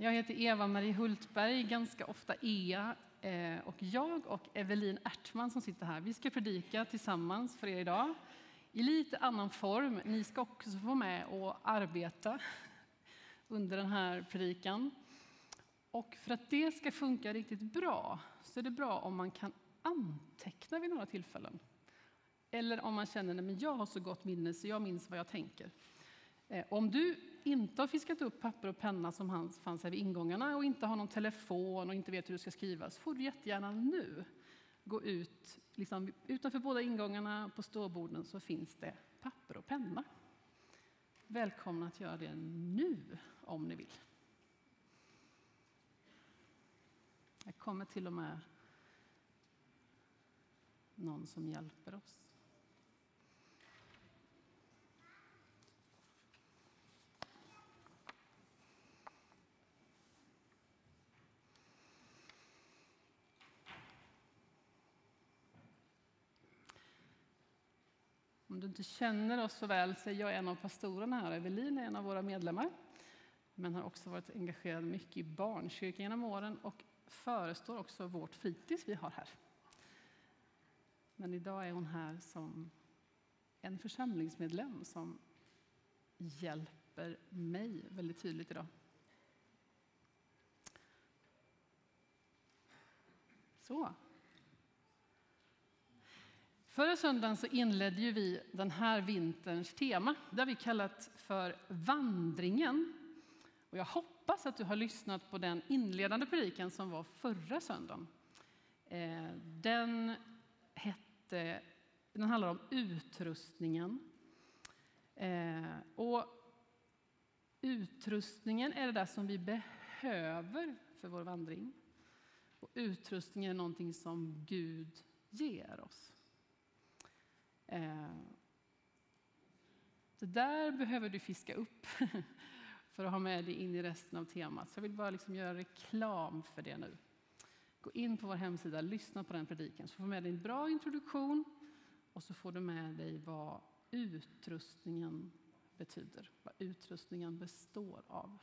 Jag heter Eva-Marie Hultberg, ganska ofta Ea. Eh, och jag och Evelin Ertman som sitter här, vi ska predika tillsammans för er idag i lite annan form. Ni ska också få med och arbeta under den här predikan. Och för att det ska funka riktigt bra så är det bra om man kan anteckna vid några tillfällen. Eller om man känner att jag har så gott minne så jag minns vad jag tänker. Eh, om du inte har fiskat upp papper och penna som fanns här vid ingångarna och inte har någon telefon och inte vet hur det ska skrivas, får du jättegärna nu gå ut. Liksom, utanför båda ingångarna på ståborden så finns det papper och penna. Välkomna att göra det nu om ni vill. Jag kommer till och med någon som hjälper oss. Om du inte känner oss så väl så är jag en av pastorerna här. Evelin är en av våra medlemmar, men har också varit engagerad mycket i barnkyrkan genom åren och förestår också vårt fritids vi har här. Men idag är hon här som en församlingsmedlem som hjälper mig väldigt tydligt idag. Så, Förra söndagen så inledde vi den här vinterns tema. Det har vi kallat för vandringen. Och jag hoppas att du har lyssnat på den inledande predikan som var förra söndagen. Eh, den, hette, den handlar om utrustningen. Eh, och utrustningen är det där som vi behöver för vår vandring. Och utrustningen är någonting som Gud ger oss. Eh, det där behöver du fiska upp för att ha med dig in i resten av temat. Så jag vill bara liksom göra reklam för det nu. Gå in på vår hemsida, lyssna på den predikan, så får du med dig en bra introduktion och så får du med dig vad utrustningen betyder, vad utrustningen består av.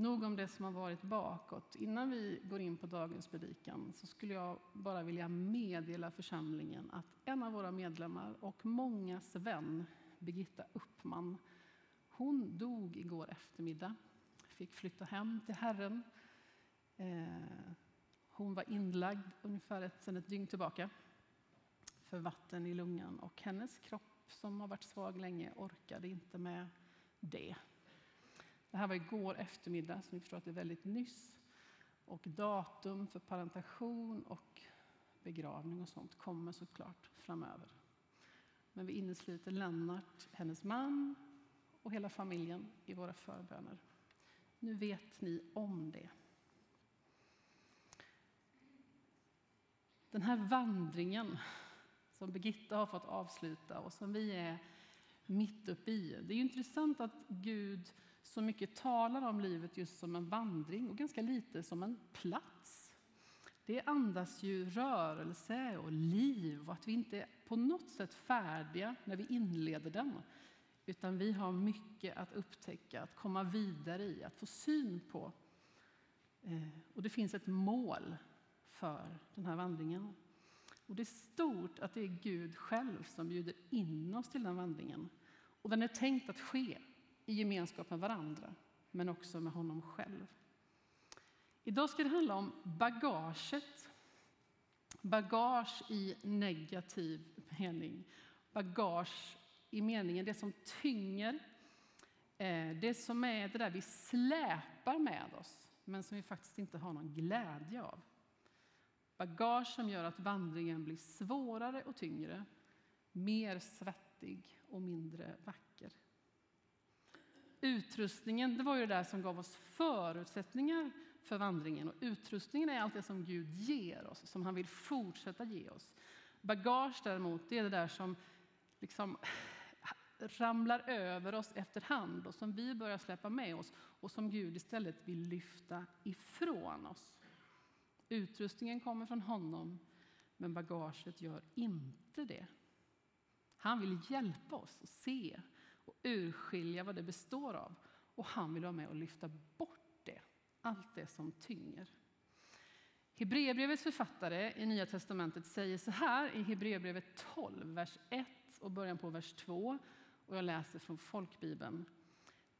Nog om det som har varit bakåt. Innan vi går in på dagens predikan så skulle jag bara vilja meddela församlingen att en av våra medlemmar och mångas vän, Birgitta Uppman, hon dog igår eftermiddag. Fick flytta hem till Herren. Eh, hon var inlagd ungefär ett, sedan ett dygn tillbaka för vatten i lungan och hennes kropp som har varit svag länge orkade inte med det. Det här var igår eftermiddag, så ni förstår att det är väldigt nyss. Och datum för parentation och begravning och sånt kommer såklart framöver. Men vi innesluter Lennart, hennes man och hela familjen i våra förböner. Nu vet ni om det. Den här vandringen som Birgitta har fått avsluta och som vi är mitt uppe i. Det är intressant att Gud så mycket talar om livet just som en vandring och ganska lite som en plats. Det andas ju rörelse och liv och att vi inte är på något sätt färdiga när vi inleder den. Utan vi har mycket att upptäcka, att komma vidare i, att få syn på. Eh, och det finns ett mål för den här vandringen. Och det är stort att det är Gud själv som bjuder in oss till den vandringen. Och den är tänkt att ske i gemenskap med varandra, men också med honom själv. Idag ska det handla om bagaget. Bagage i negativ mening. Bagage i meningen det som tynger, eh, det som är det där vi släpar med oss, men som vi faktiskt inte har någon glädje av. Bagage som gör att vandringen blir svårare och tyngre, mer svettig och mindre vacker. Utrustningen, det var ju det där som gav oss förutsättningar för vandringen. Och utrustningen är allt det som Gud ger oss, som han vill fortsätta ge oss. Bagage däremot, det är det där som liksom ramlar över oss efterhand och som vi börjar släppa med oss och som Gud istället vill lyfta ifrån oss. Utrustningen kommer från honom, men bagaget gör inte det. Han vill hjälpa oss att se och urskilja vad det består av och han vill vara med och lyfta bort det, allt det som tynger. Hebreerbrevets författare i Nya testamentet säger så här i Hebreerbrevet 12, vers 1 och början på vers 2. Och jag läser från folkbibeln.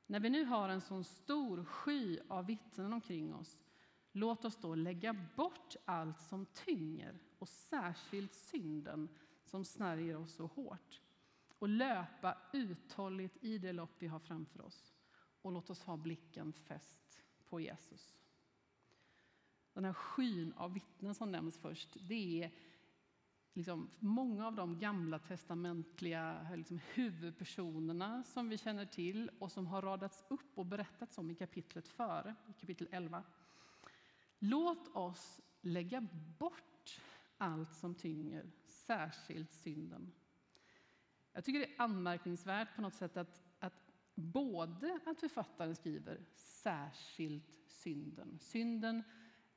När vi nu har en sån stor sky av vittnen omkring oss, låt oss då lägga bort allt som tynger och särskilt synden som snärjer oss så hårt och löpa uthålligt i det lopp vi har framför oss. Och låt oss ha blicken fäst på Jesus. Den här skyn av vittnen som nämns först, det är liksom många av de gamla testamentliga liksom, huvudpersonerna som vi känner till och som har radats upp och berättats om i kapitlet före, i kapitel 11. Låt oss lägga bort allt som tynger, särskilt synden. Jag tycker det är anmärkningsvärt på något sätt att, att både att författaren skriver särskilt synden. Synden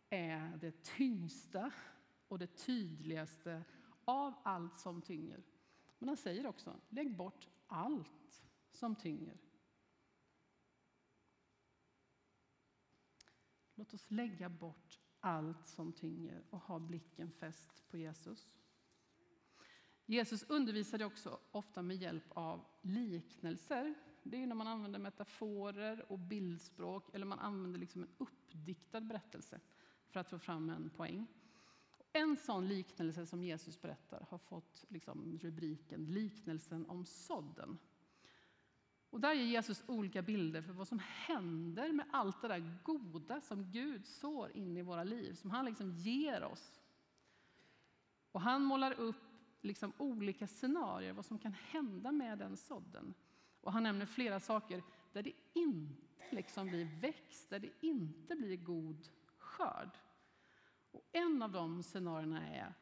är det tyngsta och det tydligaste av allt som tynger. Men han säger också, lägg bort allt som tynger. Låt oss lägga bort allt som tynger och ha blicken fäst på Jesus. Jesus undervisade också ofta med hjälp av liknelser. Det är när man använder metaforer och bildspråk eller man använder liksom en uppdiktad berättelse för att få fram en poäng. En sån liknelse som Jesus berättar har fått liksom rubriken Liknelsen om sådden. Och där ger Jesus olika bilder för vad som händer med allt det där goda som Gud sår in i våra liv, som han liksom ger oss. Och han målar upp liksom olika scenarier, vad som kan hända med den sådden. Och han nämner flera saker där det inte liksom blir växt, där det inte blir god skörd. Och en av de scenarierna är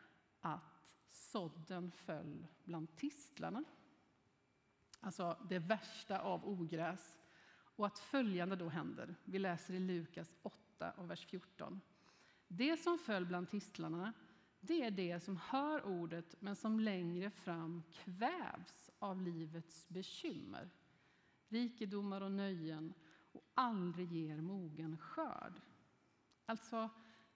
att sådden föll bland tistlarna. Alltså det värsta av ogräs. Och att följande då händer. Vi läser i Lukas 8 och vers 14. Det som föll bland tistlarna, det är det som hör ordet men som längre fram kvävs av livets bekymmer, rikedomar och nöjen och aldrig ger mogen skörd. Alltså,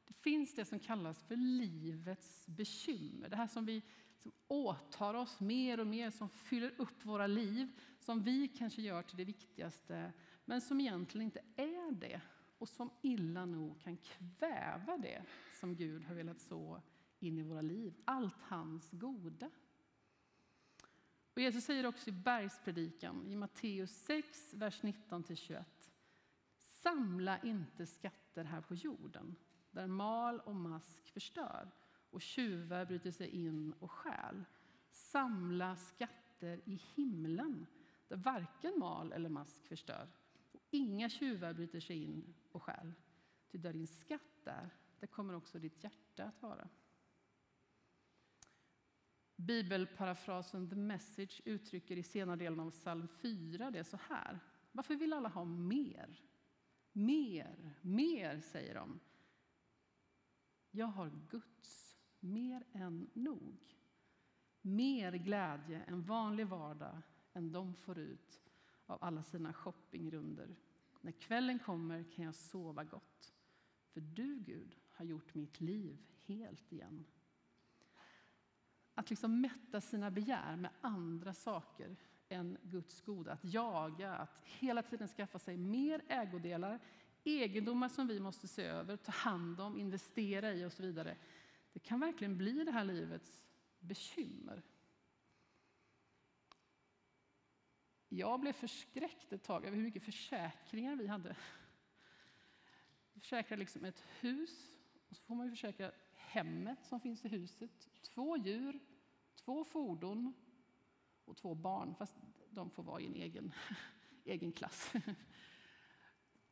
det finns det som kallas för livets bekymmer. Det här som vi som åtar oss mer och mer, som fyller upp våra liv, som vi kanske gör till det viktigaste, men som egentligen inte är det och som illa nog kan kväva det som Gud har velat så in i våra liv. Allt hans goda. Och Jesus säger också i bergspredikan i Matteus 6, vers 19-21. Samla inte skatter här på jorden där mal och mask förstör och tjuvar bryter sig in och stjäl. Samla skatter i himlen där varken mal eller mask förstör och inga tjuvar bryter sig in och stjäl. Ty där din skatt är, där kommer också ditt hjärta att vara. Bibelparafrasen The Message uttrycker i senare delen av psalm 4 det så här. Varför vill alla ha mer? Mer, mer, säger de. Jag har Guds, mer än nog. Mer glädje än vanlig vardag än de får ut av alla sina shoppingrunder. När kvällen kommer kan jag sova gott. För du, Gud, har gjort mitt liv helt igen. Att liksom mätta sina begär med andra saker än Guds goda. Att jaga, att hela tiden skaffa sig mer ägodelar, egendomar som vi måste se över, ta hand om, investera i och så vidare. Det kan verkligen bli det här livets bekymmer. Jag blev förskräckt ett tag över hur mycket försäkringar vi hade. Vi försäkrade liksom ett hus, och så får man ju försäkra hemmet som finns i huset, två djur, två fordon och två barn, fast de får vara i en egen, egen klass.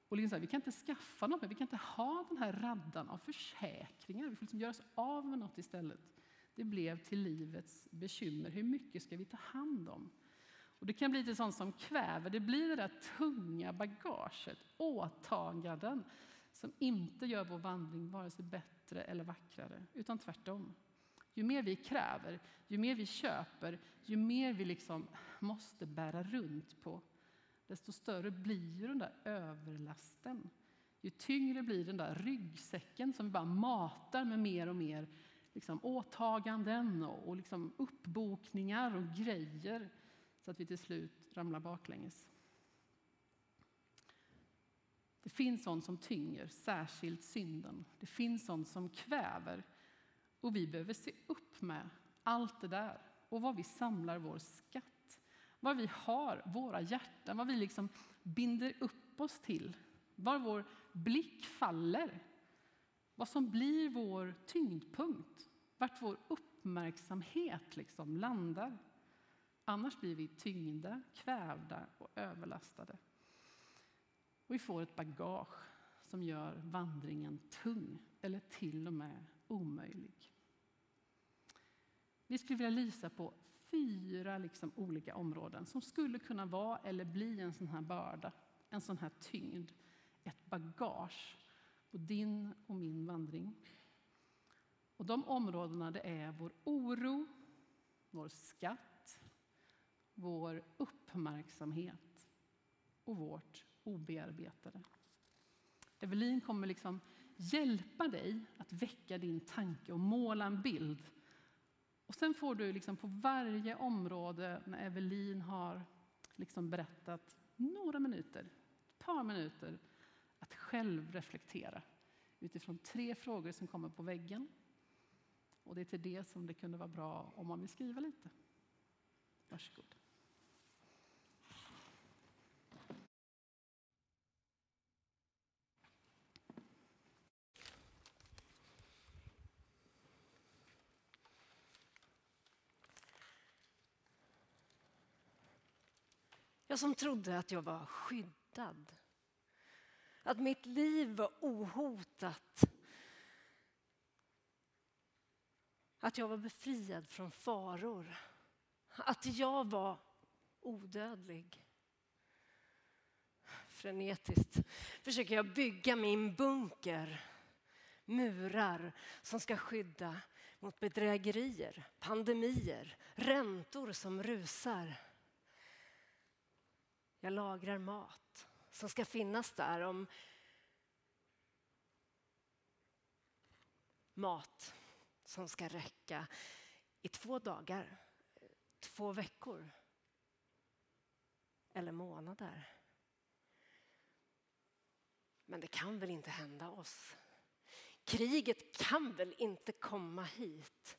Och liksom här, vi kan inte skaffa något, vi kan inte ha den här raddan av försäkringar. Vi får liksom göra oss av med något istället. Det blev till livets bekymmer. Hur mycket ska vi ta hand om? Och det kan bli lite sånt som kväver. Det blir det där tunga bagaget, åtaganden som inte gör vår vandring vare sig bättre eller vackrare, utan tvärtom. Ju mer vi kräver, ju mer vi köper, ju mer vi liksom måste bära runt på desto större blir den där överlasten. Ju tyngre blir den där ryggsäcken som vi bara matar med mer och mer liksom, åtaganden och, och liksom uppbokningar och grejer så att vi till slut ramlar baklänges. Det finns sånt som tynger, särskilt synden. Det finns sånt som kväver. Och vi behöver se upp med allt det där och var vi samlar vår skatt. Var vi har våra hjärtan, vad vi liksom binder upp oss till. Var vår blick faller. Vad som blir vår tyngdpunkt. Vart vår uppmärksamhet liksom landar. Annars blir vi tyngda, kvävda och överlastade. Och vi får ett bagage som gör vandringen tung eller till och med omöjlig. Vi skulle vilja lysa på fyra liksom olika områden som skulle kunna vara eller bli en sån här börda, en sån här tyngd, ett bagage på din och min vandring. Och de områdena det är vår oro, vår skatt, vår uppmärksamhet och vårt obearbetade. Evelin kommer liksom hjälpa dig att väcka din tanke och måla en bild. Och sen får du liksom på varje område när Evelin har liksom berättat några minuter, ett par minuter, att själv reflektera utifrån tre frågor som kommer på väggen. Och det är till det som det kunde vara bra om man vill skriva lite. Varsågod. Jag som trodde att jag var skyddad. Att mitt liv var ohotat. Att jag var befriad från faror. Att jag var odödlig. Frenetiskt försöker jag bygga min bunker. Murar som ska skydda mot bedrägerier, pandemier, räntor som rusar. Jag lagrar mat som ska finnas där om mat som ska räcka i två dagar, två veckor eller månader. Men det kan väl inte hända oss? Kriget kan väl inte komma hit?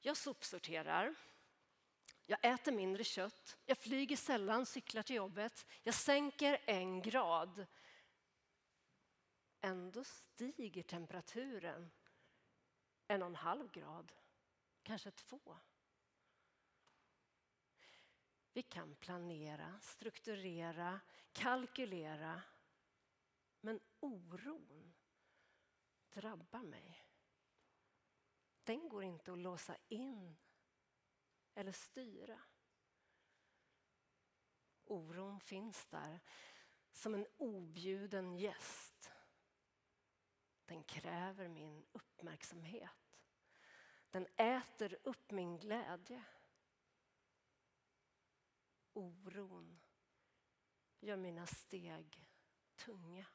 Jag sopsorterar jag äter mindre kött, jag flyger sällan, cyklar till jobbet. Jag sänker en grad. Ändå stiger temperaturen en och en halv grad, kanske två. Vi kan planera, strukturera, kalkylera. Men oron drabbar mig. Den går inte att låsa in eller styra. Oron finns där som en objuden gäst. Den kräver min uppmärksamhet. Den äter upp min glädje. Oron gör mina steg tunga.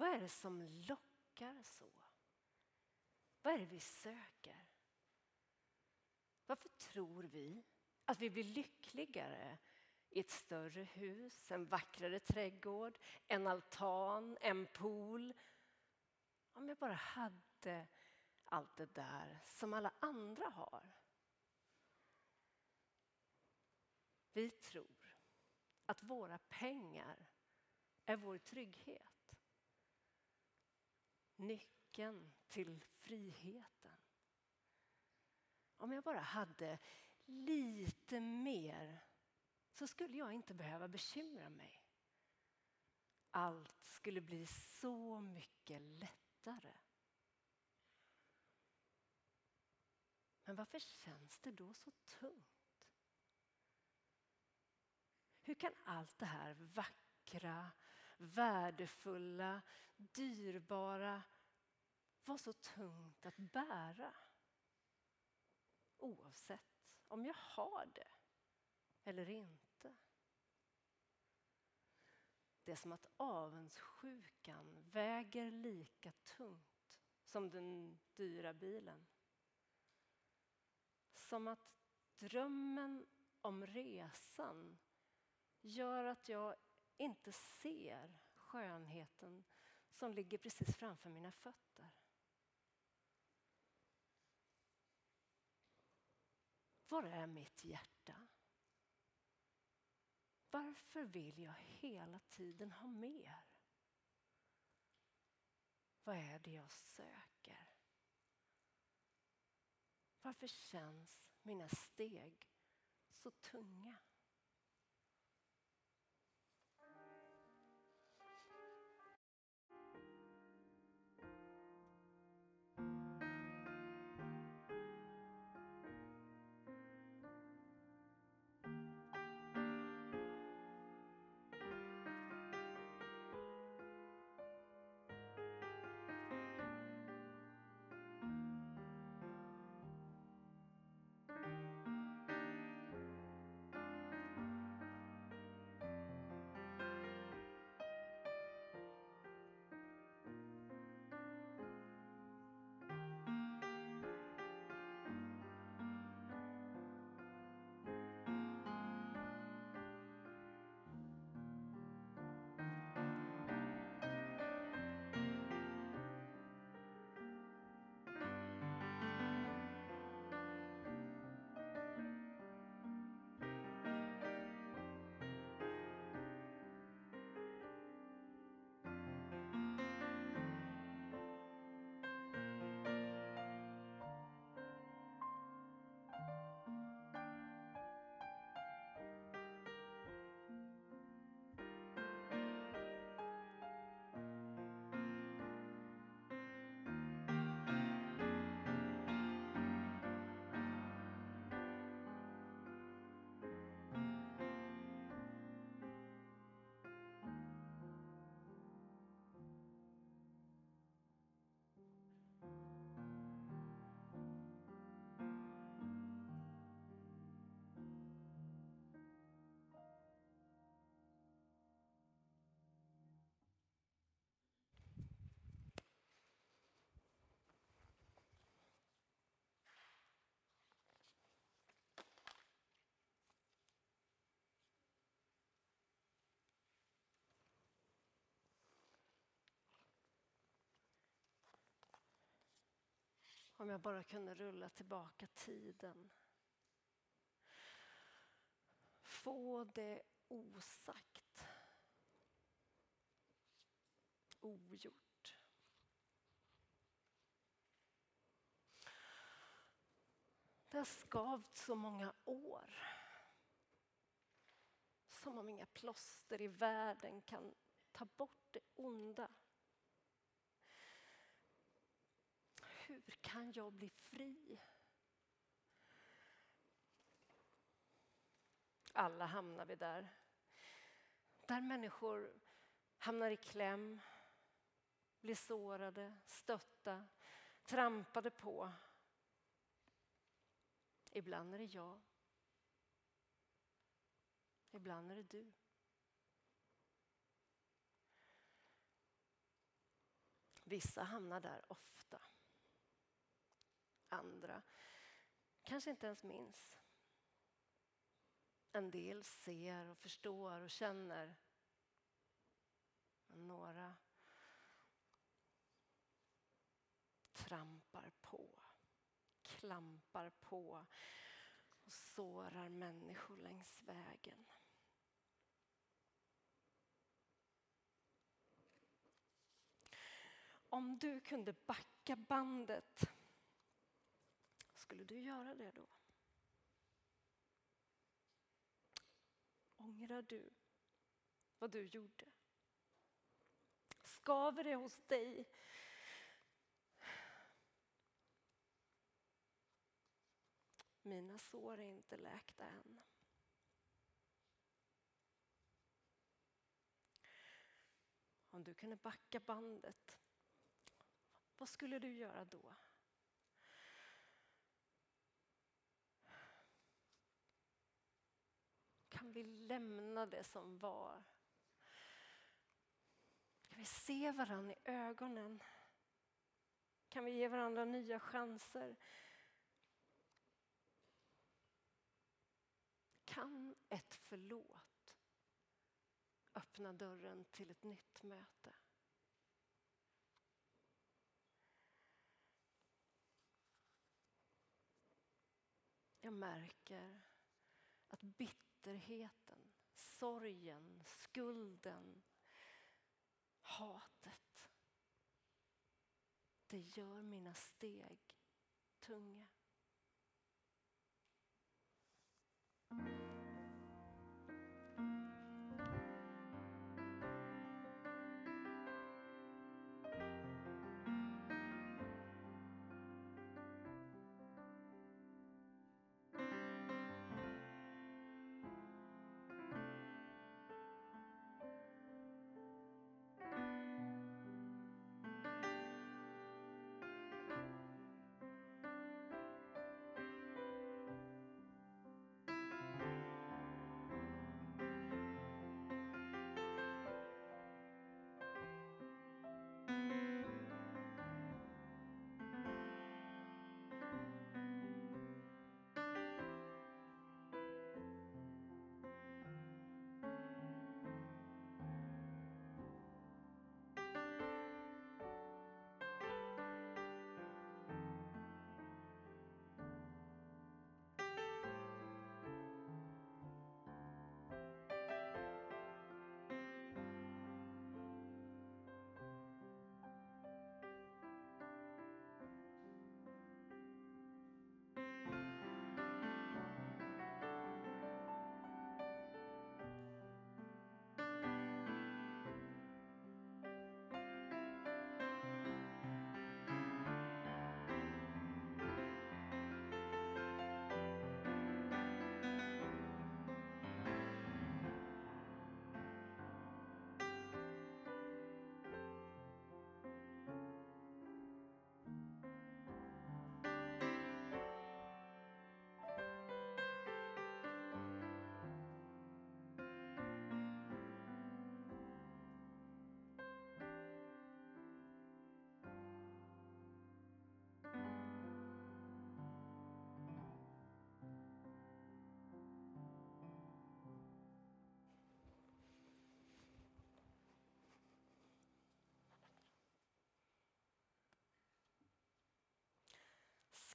Vad är det som lockar så? Vad är det vi söker? Varför tror vi att vi blir lyckligare i ett större hus, en vackrare trädgård, en altan, en pool? Om jag bara hade allt det där som alla andra har. Vi tror att våra pengar är vår trygghet. Nyckeln till friheten. Om jag bara hade lite mer så skulle jag inte behöva bekymra mig. Allt skulle bli så mycket lättare. Men varför känns det då så tungt? Hur kan allt det här vackra, värdefulla, dyrbara var så tungt att bära? Oavsett om jag har det eller inte. Det är som att avundsjukan väger lika tungt som den dyra bilen. Som att drömmen om resan gör att jag inte ser skönheten som ligger precis framför mina fötter. Var är mitt hjärta? Varför vill jag hela tiden ha mer? Vad är det jag söker? Varför känns mina steg så tunga? Om jag bara kunde rulla tillbaka tiden. Få det osagt. Ogjort. Det har skavt så många år. Som om inga plåster i världen kan ta bort det onda. hur kan jag bli fri? Alla hamnar vi där. Där människor hamnar i kläm, blir sårade, stötta, trampade på. Ibland är det jag. Ibland är det du. Vissa hamnar där ofta. Andra kanske inte ens minns. En del ser och förstår och känner. Några trampar på, klampar på och sårar människor längs vägen. Om du kunde backa bandet, skulle du göra det då? Ångrar du vad du gjorde? Skaver det hos dig? Mina sår är inte läkta än. Om du kunde backa bandet, vad skulle du göra då? Kan vi lämna det som var? Kan vi se varandra i ögonen? Kan vi ge varandra nya chanser? Kan ett förlåt öppna dörren till ett nytt möte? Jag märker att bitterheten, sorgen, skulden, hatet det gör mina steg tunga.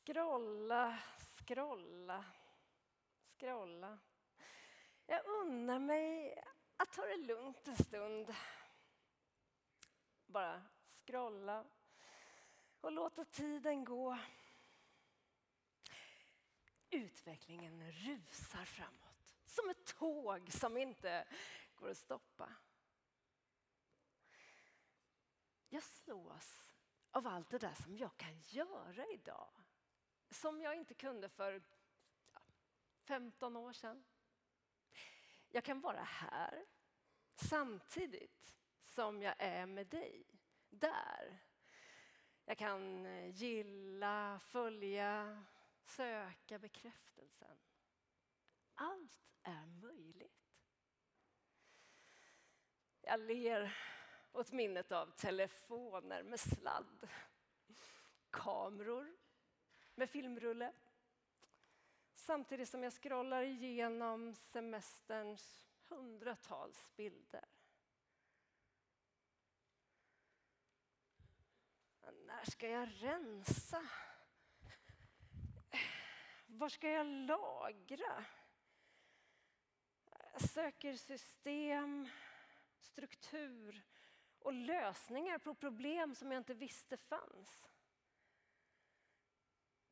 Scrolla, scrolla, scrolla. Jag unnar mig att ta det lugnt en stund. Bara scrolla och låta tiden gå. Utvecklingen rusar framåt som ett tåg som inte går att stoppa. Jag slås av allt det där som jag kan göra idag som jag inte kunde för 15 år sedan. Jag kan vara här samtidigt som jag är med dig, där. Jag kan eh, gilla, följa, söka bekräftelsen. Allt är möjligt. Jag ler åt minnet av telefoner med sladd, kameror med filmrulle. Samtidigt som jag scrollar igenom semesterns hundratals bilder. När ska jag rensa? Var ska jag lagra? Jag söker system, struktur och lösningar på problem som jag inte visste fanns.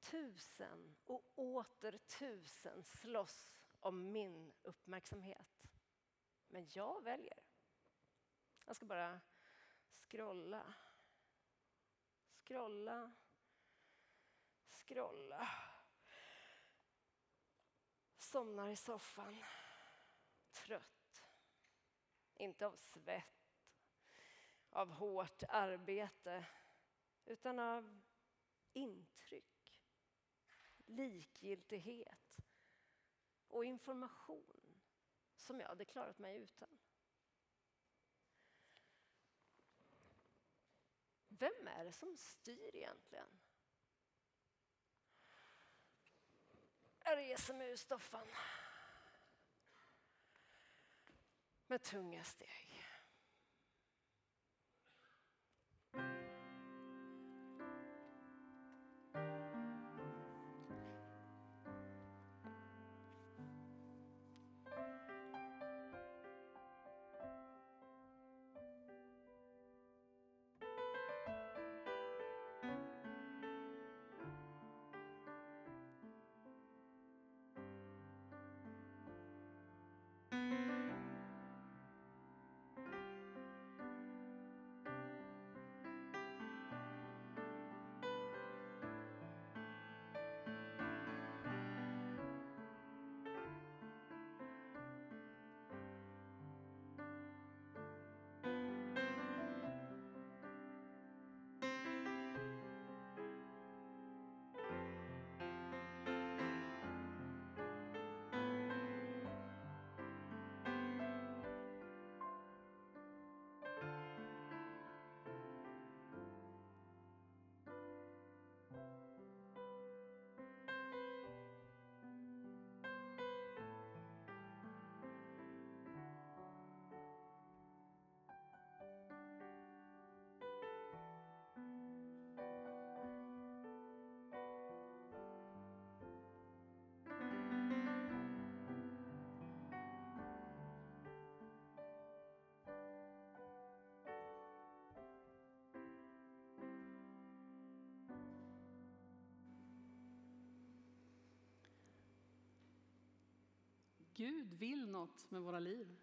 Tusen och åter tusen slåss om min uppmärksamhet. Men jag väljer. Jag ska bara scrolla. Scrolla. Scrolla. Somnar i soffan. Trött. Inte av svett, av hårt arbete, utan av intryck, likgiltighet och information som jag hade klarat mig utan. Vem är det som styr egentligen? Jag reser mig ur stoffan med tunga steg. Gud vill något med våra liv.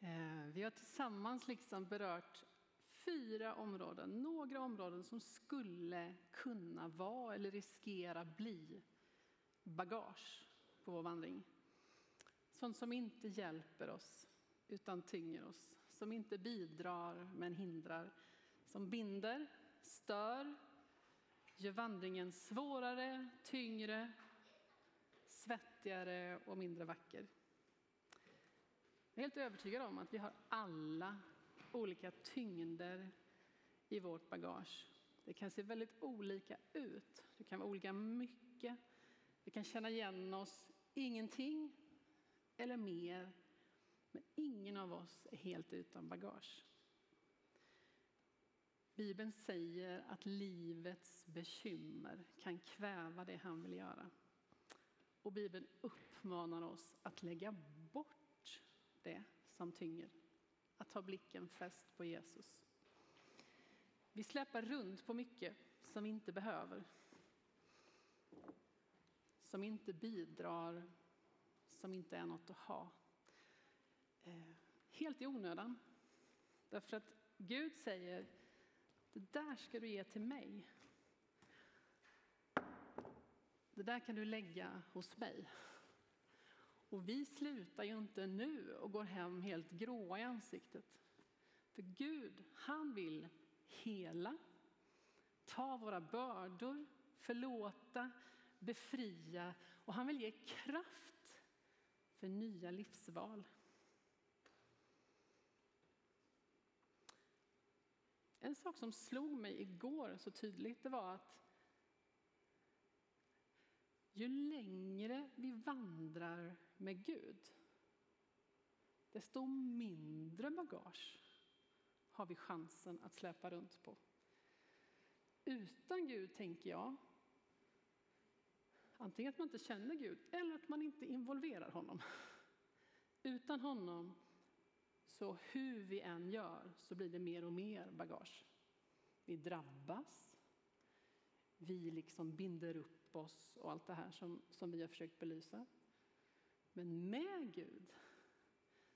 Eh, vi har tillsammans liksom berört fyra områden, några områden som skulle kunna vara eller riskera bli bagage på vår vandring. Sånt som inte hjälper oss utan tynger oss, som inte bidrar men hindrar, som binder, stör, gör vandringen svårare, tyngre svettigare och mindre vacker. Jag är helt övertygad om att vi har alla olika tyngder i vårt bagage. Det kan se väldigt olika ut. Det kan vara olika mycket. Vi kan känna igen oss ingenting eller mer. Men ingen av oss är helt utan bagage. Bibeln säger att livets bekymmer kan kväva det han vill göra. Och Bibeln uppmanar oss att lägga bort det som tynger, att ha blicken fäst på Jesus. Vi släpar runt på mycket som vi inte behöver, som inte bidrar, som inte är något att ha. Eh, helt i onödan. Därför att Gud säger, det där ska du ge till mig. Det där kan du lägga hos mig. Och vi slutar ju inte nu och går hem helt gråa i ansiktet. För Gud, han vill hela, ta våra bördor, förlåta, befria och han vill ge kraft för nya livsval. En sak som slog mig igår så tydligt, det var att ju längre vi vandrar med Gud, desto mindre bagage har vi chansen att släpa runt på. Utan Gud, tänker jag, antingen att man inte känner Gud eller att man inte involverar honom. Utan honom, så hur vi än gör, så blir det mer och mer bagage. Vi drabbas, vi liksom binder upp oss och allt det här som, som vi har försökt belysa. Men med Gud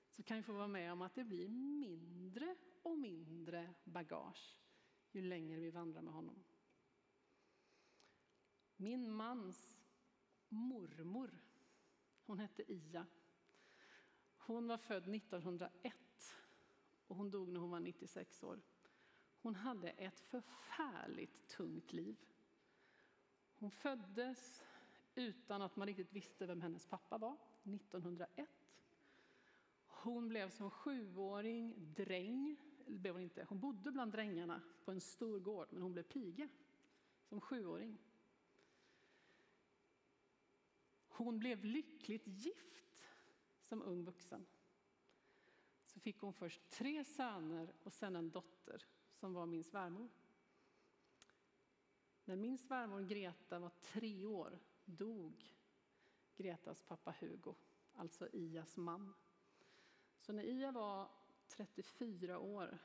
så kan vi få vara med om att det blir mindre och mindre bagage ju längre vi vandrar med honom. Min mans mormor, hon hette Ia. Hon var född 1901 och hon dog när hon var 96 år. Hon hade ett förfärligt tungt liv. Hon föddes utan att man riktigt visste vem hennes pappa var, 1901. Hon blev som sjuåring dräng. Blev hon, inte. hon bodde bland drängarna på en stor gård, men hon blev piga som sjuåring. Hon blev lyckligt gift som ung vuxen. Så fick hon först tre söner och sen en dotter som var min svärmor. När min svärmor Greta var tre år dog Gretas pappa Hugo, alltså Ias man. Så när Ia var 34 år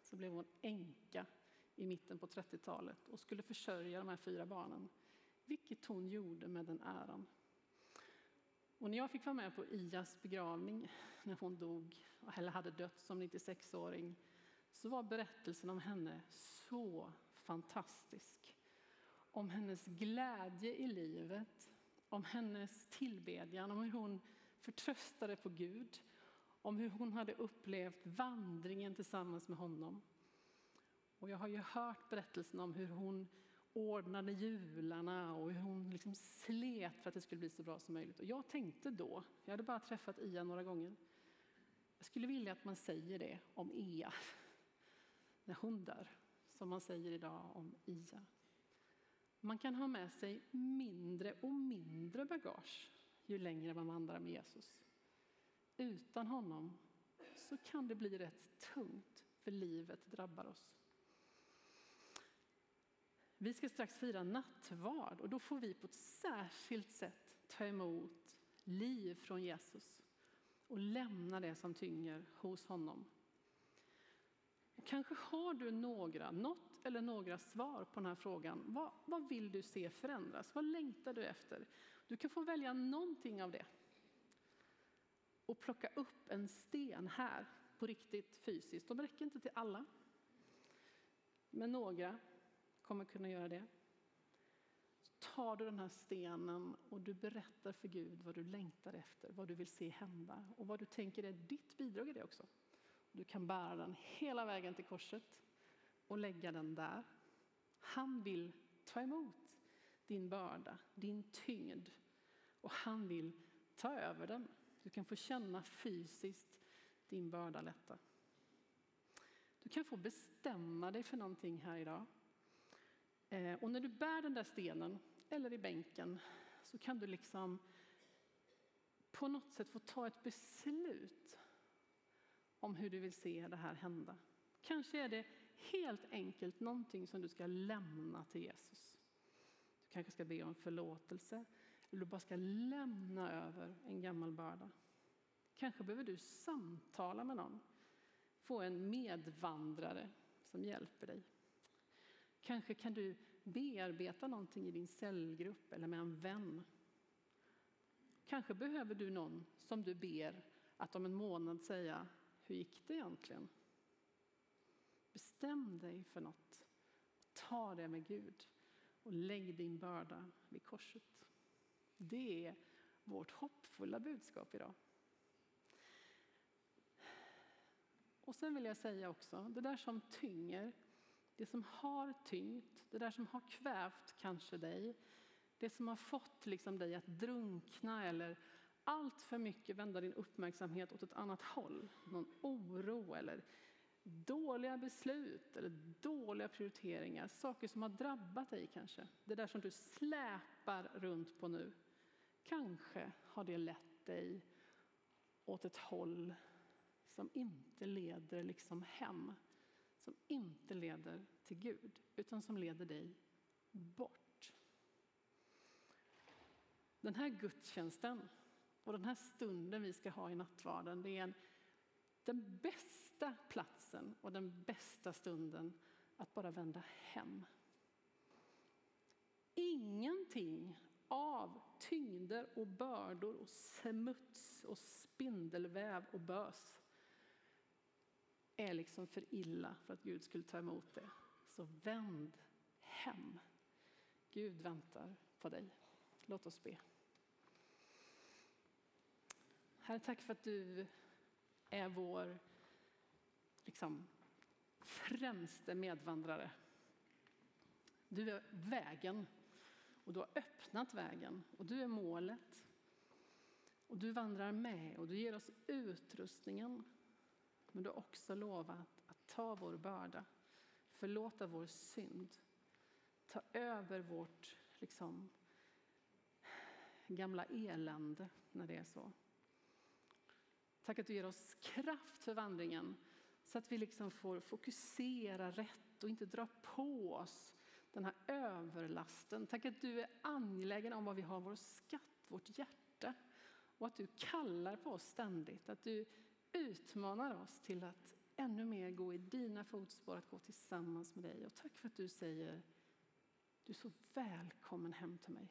så blev hon änka i mitten på 30-talet och skulle försörja de här fyra barnen, vilket hon gjorde med den äran. Och när jag fick vara med på Ias begravning när hon dog, eller hade dött som 96-åring, så var berättelsen om henne så fantastisk. Om hennes glädje i livet, om hennes tillbedjan, om hur hon förtröstade på Gud, om hur hon hade upplevt vandringen tillsammans med honom. Och jag har ju hört berättelsen om hur hon ordnade jularna och hur hon liksom slet för att det skulle bli så bra som möjligt. Och jag tänkte då, jag hade bara träffat Ia några gånger, jag skulle vilja att man säger det om Ea när hon dör, som man säger idag om Ia. Man kan ha med sig mindre och mindre bagage ju längre man vandrar med Jesus. Utan honom så kan det bli rätt tungt, för livet drabbar oss. Vi ska strax fira nattvard och då får vi på ett särskilt sätt ta emot liv från Jesus och lämna det som tynger hos honom. Kanske har du några, något eller några svar på den här frågan. Vad, vad vill du se förändras? Vad längtar du efter? Du kan få välja någonting av det och plocka upp en sten här på riktigt fysiskt. De räcker inte till alla, men några kommer kunna göra det. Så tar du den här stenen och du berättar för Gud vad du längtar efter, vad du vill se hända och vad du tänker är ditt bidrag i det också. Du kan bära den hela vägen till korset och lägga den där. Han vill ta emot din börda, din tyngd och han vill ta över den. Du kan få känna fysiskt din börda lätta. Du kan få bestämma dig för någonting här idag. Eh, och när du bär den där stenen, eller i bänken, så kan du liksom på något sätt få ta ett beslut om hur du vill se det här hända. Kanske är det helt enkelt någonting som du ska lämna till Jesus. Du kanske ska be om förlåtelse, eller du bara ska lämna över en gammal börda. Kanske behöver du samtala med någon, få en medvandrare som hjälper dig. Kanske kan du bearbeta någonting i din cellgrupp eller med en vän. Kanske behöver du någon som du ber att om en månad säga, hur gick det egentligen? Bestäm dig för något. Ta det med Gud och lägg din börda vid korset. Det är vårt hoppfulla budskap idag. Och sen vill jag säga också, det där som tynger, det som har tyngt, det där som har kvävt kanske dig, det som har fått liksom dig att drunkna eller allt för mycket vända din uppmärksamhet åt ett annat håll, någon oro eller dåliga beslut eller dåliga prioriteringar, saker som har drabbat dig kanske. Det där som du släpar runt på nu. Kanske har det lett dig åt ett håll som inte leder liksom hem. Som inte leder till Gud, utan som leder dig bort. Den här gudstjänsten och den här stunden vi ska ha i nattvarden, det är en, den bästa platsen och den bästa stunden att bara vända hem. Ingenting av tyngder och bördor och smuts och spindelväv och bös är liksom för illa för att Gud skulle ta emot det. Så vänd hem. Gud väntar på dig. Låt oss be. Herre, tack för att du är vår liksom, främste medvandrare. Du är vägen och du har öppnat vägen och du är målet. Och du vandrar med och du ger oss utrustningen. Men du har också lovat att ta vår börda, förlåta vår synd, ta över vårt liksom, gamla elände när det är så. Tack att du ger oss kraft för vandringen så att vi liksom får fokusera rätt och inte dra på oss den här överlasten. Tack att du är angelägen om vad vi har vår skatt, vårt hjärta och att du kallar på oss ständigt. Att du utmanar oss till att ännu mer gå i dina fotspår, att gå tillsammans med dig. Och tack för att du säger du är så välkommen hem till mig.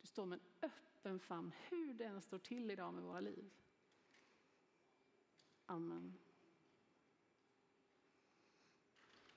Du står med en öppen famn hur det än står till idag med våra liv. Amen.